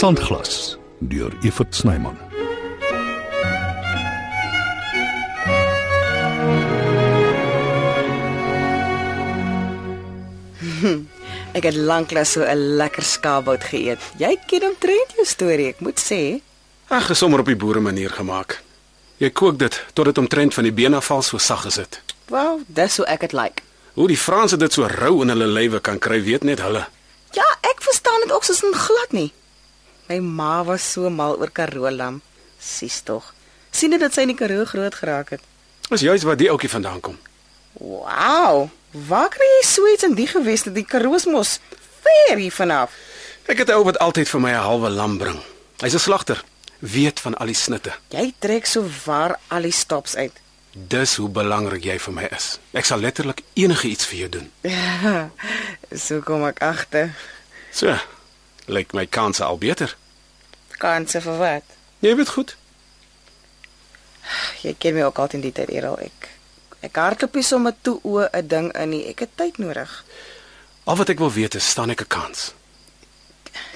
Sandglas deur Evert Snyman. Ek het lanklaas so 'n lekker skaapbout geëet. Jy ken omtrent jou storie, ek moet sê. Ag, gesommer op die boere manier gemaak. Jy kook dit tot dit omtrent van die been afval so sag is dit. Wel, dis hoe ek dit like. Hoe die Franse dit so rou in hulle lywe kan kry, weet net hulle. Ja, ek verstaan dit ook soos 'n glad nie. My ma was so mal oor Karoo lam. Sis tog. sien dit dat sy in die Karoo groot geraak het. Dis juist waar die ouetjie vandaan kom. Wow. Waar kry jy so iets in die geweste? Die Karoo is mos ver hier vanaf. Ek het 'n ou wat altyd vir my 'n halwe lam bring. Hy's 'n slagter, weet van al die snitte. Jy trek so waar al die stops uit. Dis hoe belangrik jy vir my is. Ek sal letterlik enige iets vir jou doen. so kom ek agter. So, lyk my kanse al beter. Kanse vir wat? Jy weet goed. Jy ken my ook al in die tyd eerder ek. Ek hardloop nie sommer toe o 'n ding in nie. Ek het tyd nodig. Al wat ek wil weet is, staan ek 'n kans?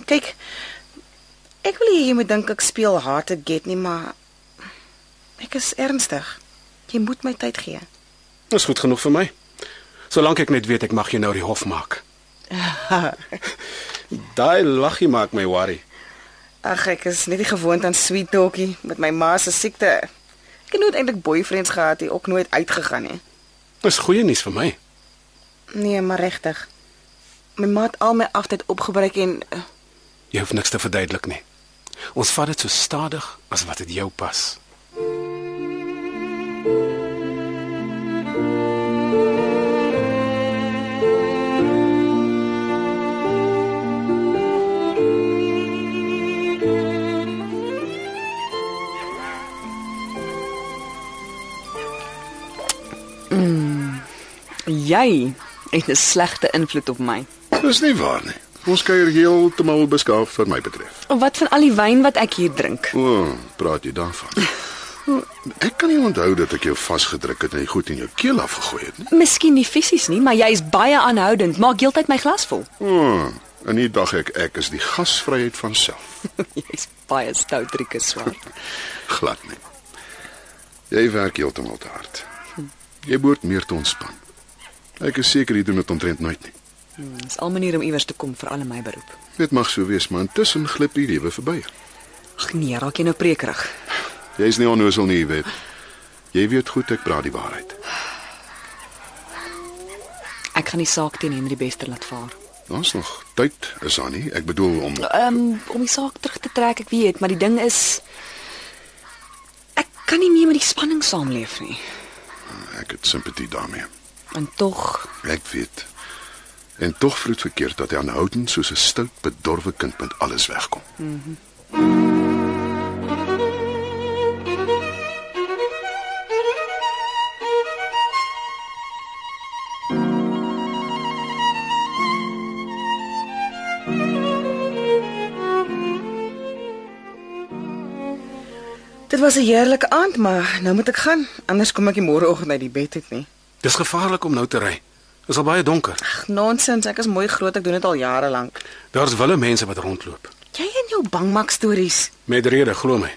Kyk. Ek wil nie jy moet dink ek speel hard to get nie, maar ek is ernstig. Jy moet my tyd gee. Dis goed genoeg vir my. Solank ek net weet ek mag jou nou die hof maak. Daai laggie maak my worry. Ag, ek is net nie gewoond aan sweet talkie met my ma se siekte. Ek het nooit eintlik boyfriends gehad nie, ook nooit uitgegaan nie. Dis goeie nuus vir my. Nee, maar regtig. My ma het al my aftyd opgebruik en uh, Jy hoef niks te verduidelik nie. Ons vat dit so stadig as wat dit jou pas. Jy het 'n slegte invloed op my. Dis nie waar nie. Ons kuier heeltemal beskaaf vir my betref. Wat van al die wyn wat ek hier drink? O, oh, praat jy daarvan? Ek kan nie onthou dat ek jou vasgedruk het en jy goed in jou keel afgegooi het nie. Miskien nie fisies nie, maar jy is baie aanhoudend. Maak heeltyd my glas vol. O, oh, en nie dag ek ek is die gasvryheid van self. Jy's baie stout, Rikus swart. Glad nie. Jy werk heeltemal te hard. Jy behoort meer te ontspan. Ek is seker jy doen dit omtrent nooit nie. Dis al manier om iewers te kom vir al my beroep. Dit mag so wees, maar intussen glip die lewe verby. Ag nee, raak jy nou prekerig. Jy's nie onnoosel nie, jy weet. Jy weet goed ek praat die waarheid. Ek gaan die saak teen Henry Bester laat vaar. Daar's nog tyd, is daar nie? Ek bedoel om Ehm um, om die saak terug te trek, ek weet, maar die ding is ek kan nie meer met die spanning saamleef nie. ek het simpatie daarmee. En tog, Ek weet. En tog vroet verkeerd dat hy aanhoudend soos 'n stout bedorwe kind met alles wegkom. Dit was 'n heerlike aand, maar nou moet ek gaan, anders kom ek nie môreoggend uit die bed uit nie. Dis gevaarlik om nou te ry. Dis al baie donker. Ag, nonsens, ek is mooi groot, ek doen dit al jare lank. Daar's wille mense wat rondloop. Jy en jou bangmak stories. Met rede, glo my.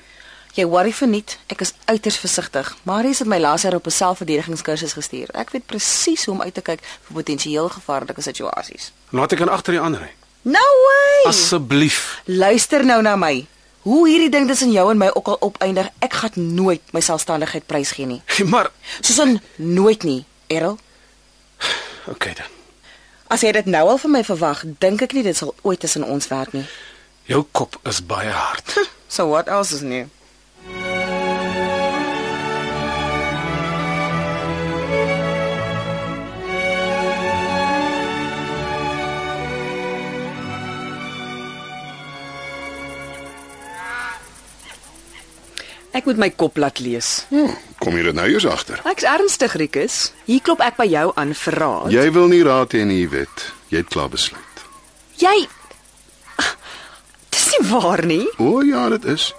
Jy worry verniet. Ek is uiters versigtig. Marius het my laas jaar op 'n selfverdedigingskursus gestuur. Ek weet presies hoe om uit te kyk vir potensieel gevaarlike situasies. Laat ek aan agter die ander ry. No way. Asseblief. Luister nou na my. Hoe hierdie ding tussen jou en my ook al opeindig, ek gaan nooit my selfstandigheid prysgee nie. Maar Soos in nooit nie, Errol. okay dan. As jy dit nou al van my verwag, dink ek nie dit sal ooit tussen ons werk nie. Jou kop is baie hard. So what else is new? ek moet my kop laat lees. Hm, kom jy dit nou eers agter? Ek's ernstig, Rikus. Hier klop ek by jou aan vir raad. Jy wil nie raad hê nie, weet. Jy het klaar besluit. Jy Dis nie waar nie. O ja, dit is.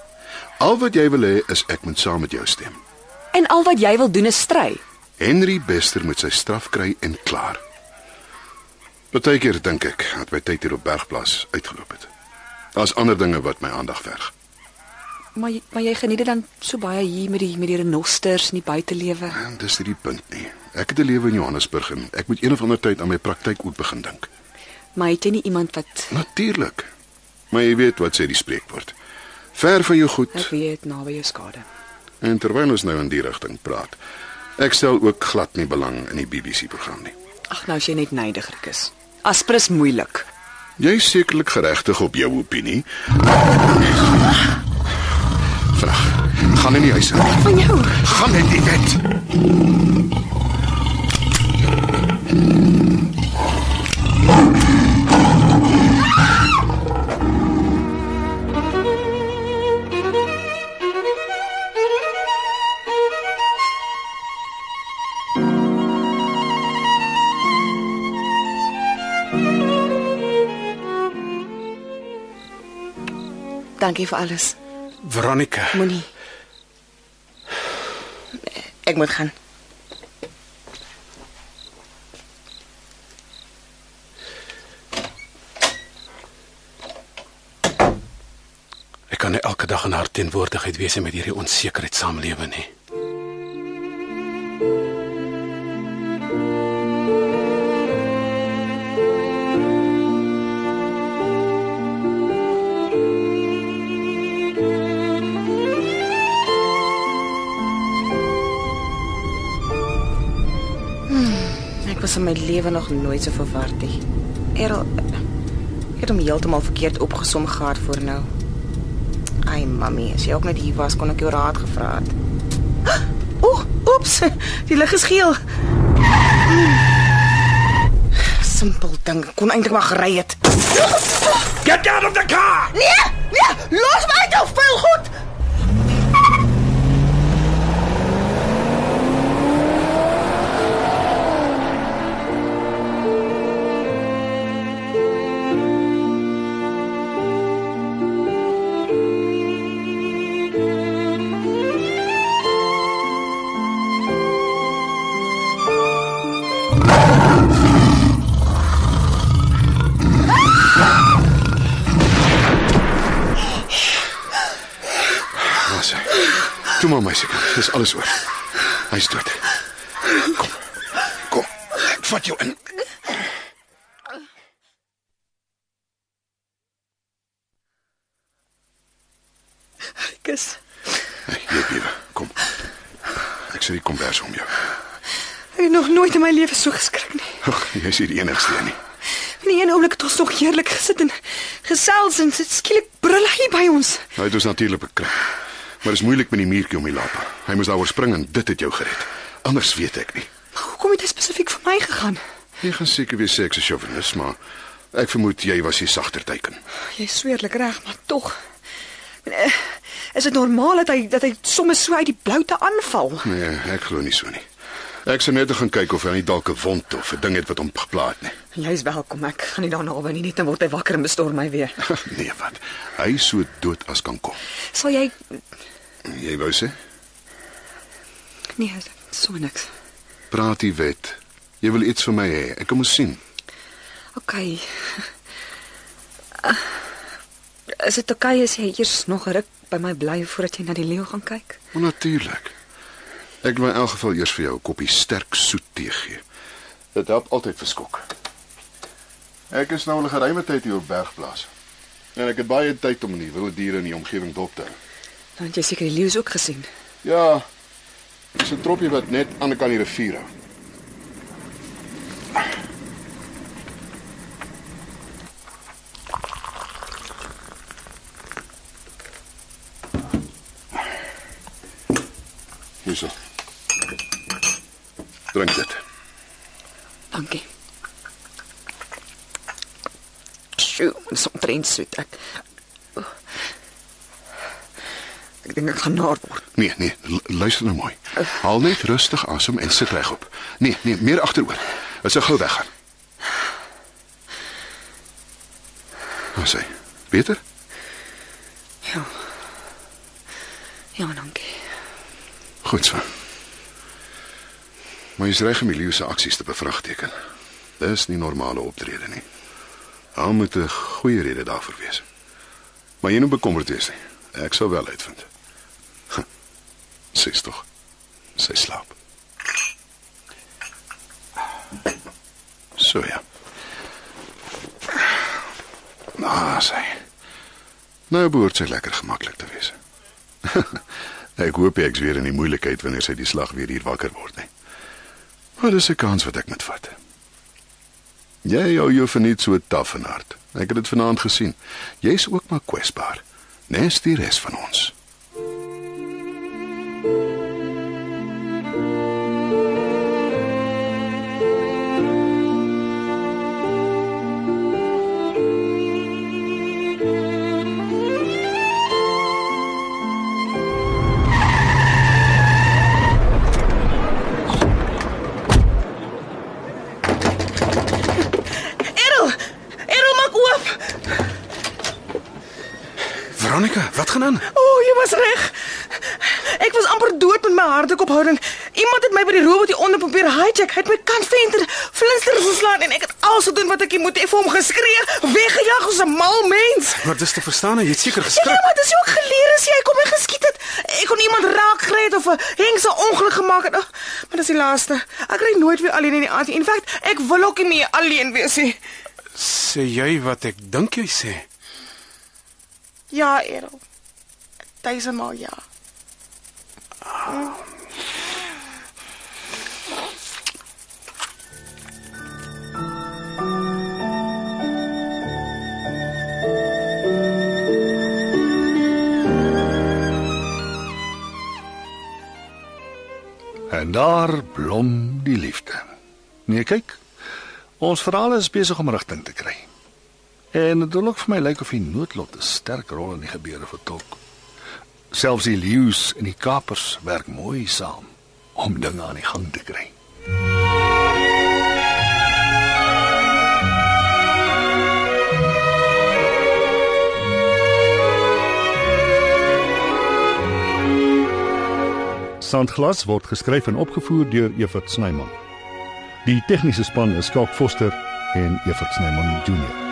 Al wat jy wil hê is ek moet saam met jou stem. En al wat jy wil doen is stry. Henry Bester moet sy straf kry en klaar. Partykeer dink ek dat my tyd hier op Bergplaas uitgeloop het. Daar's ander dinge wat my aandag verg. Maar maar jy geniet dit dan so baie hier met die met die renosters en die buitelewe. En dis nie die punt nie. Ek het 'n lewe in Johannesburg en ek moet een of ander tyd aan my praktyk ook begin dink. Maar het jy nie iemand wat Natuurlik. Maar jy weet wat sê die spreekwoord. Ver van jou goed ek weet naby jou skade? en terwyl ons nou in die rigting praat. Ek stel ook glad nie belang in die BBC program nie. Ag nou as jy net neidigrik is. Aspres moeilik. Jy is sekerlik geregtig op jou opinie. Vrag. Gaan in die huis in. Van jou. Gaan in die bed. Dankie vir alles. Veronica, Moenie. Ek moet gaan. ek kan elke dag in haar teenwoordigheid wees met hierdie onsekerheid saamlewe nie. Lewe nog nooit so verward nie. Errol ek het hom heeltemal verkeerd opgesom gehad voor nou. Ai mami, as jy ook net hier was, kon ek jou raad gevra het. Oeg, oeps, die lig is geel. Simpel ding, kon eintlik maar gery het. Get out of the car! Nee, nee, los my uit jou vuil goed. Toe maar my seker. Dis alles oor. Hy's dood. Kom. Kom. Ek vat jou in. Kus. Hey, jy bewe. Kom. Ek sê die kombers om jou. Ek het nog nooit in my lewe so geskrik nie. Ag, jy's nie die enigste een nie. In een oomblik het ons nog heerlik gesit en gesels en sit skielik brul hy by ons. Hy het ons natuurlik bekry. Maar dis moeilik met die muurtjie om die lapa. Hy moes daaroor spring en dit het jou gered. Anders weet ek nie. Hoekom het hy spesifiek vir my gegaan? Jy gaan seker weer sê ek is chauvinis, maar ek vermoed jy was die sagter teiken. Jy is sweerlik reg, maar tog. Eh, Is dit normaal dat hy dat hy soms so uit die blou te aanval? Nee, ek glo nie so nie. Ek sou net gaan kyk of hy nie dalk 'n wond of 'n ding het wat hom geplaag het nie. Jy's welkom. Ek gaan nie daarna naby nie, net dan word hy wakker en bestorm my weer. nee, wat? Hy is so dood as kan kom. Sal jy Jy wou sê? Nee, so niks. Praat die wet. Jy wil iets vir my hê. Ek moet sien. OK. Uh, Is dit OK as jy eers nog ruk by my bly voordat jy na die leeu gaan kyk? Natuurlik. Ek wil in elk geval eers vir jou 'n koppie sterk soet tee gee. Dit help altyd vir skok. Ek is nou al 'n geruime tyd hier op Bergplaas. En ek het baie tyd om die wilde diere in die omgewing dop te hou. Dan het jy seker die leeu's ook gesien. Ja. Dis 'n troppie wat net aan die kant die rivier hou. Hierso. Drink dit. Dankie. Sjoe, dis omtrent soet. Ek Ek dink ek gaan naar word. Nee, nee, lu- luister nou mooi. Haal net rustig asem en sit regop. Nee, nee, meer agteroor. Dit sou gou weggaan. Wat sê? Beter? Ja. Ja, dankie. Goed so. Maar jy's reg om Elio se aksies te bevraagteken. Dis nie normale optrede nie. Daar moet 'n goeie rede daarvoor wees. Maar jy moet bekommerd wees nie. Ek sal wel uitvind. Sy's tog. Sy slaap. So ja. Nou, sy. Nou behoort sy lekker gemaklik te wees. ek hoop ek's weer in die moeilikheid wanneer sy die slag weer hier wakker word nie. Maar dis 'n kans wat ek moet vat. Jy hou jou verniet so taaf en hard. Ek het dit vanaand gesien. Jy's ook maar kwesbaar. Nes die res van ons. Hartdrukophouding. Iemand het my by die robot hier onder probeer hijack. Hy het my kantventer flinsters geslaan en ek het alles gedoen wat ek moet hê vir hom geskree, weggejaag soos 'n mal mens. Maar dis te verstaan, jy het seker Ja, geskrik. maar dis ook geleer as jy kom en geskiet het. Ek kon iemand raak gery het of 'n hengse ongeluk gemaak het. Oh, maar dis die laaste. Ek ry nooit weer alleen in die aand nie. In feite, ek wil ook nie meer alleen wees nie. Sê jy wat ek dink jy sê? Ja, Errol. Duisendmaal ja. En daar blom die liefde. Nee, kyk. Ons verhaal is besig om rigting te kry. En dit loop vir my lyk of die noodlot 'n sterk rol in die gebeure vertolk. Selfs die leeu's en die kapers werk mooi saam om dinge aan die gang te kry. Sandglas word geskryf en opgevoer deur Evert Snyman. Die tegniese span is Skalk Foster en Evert Snyman Junior.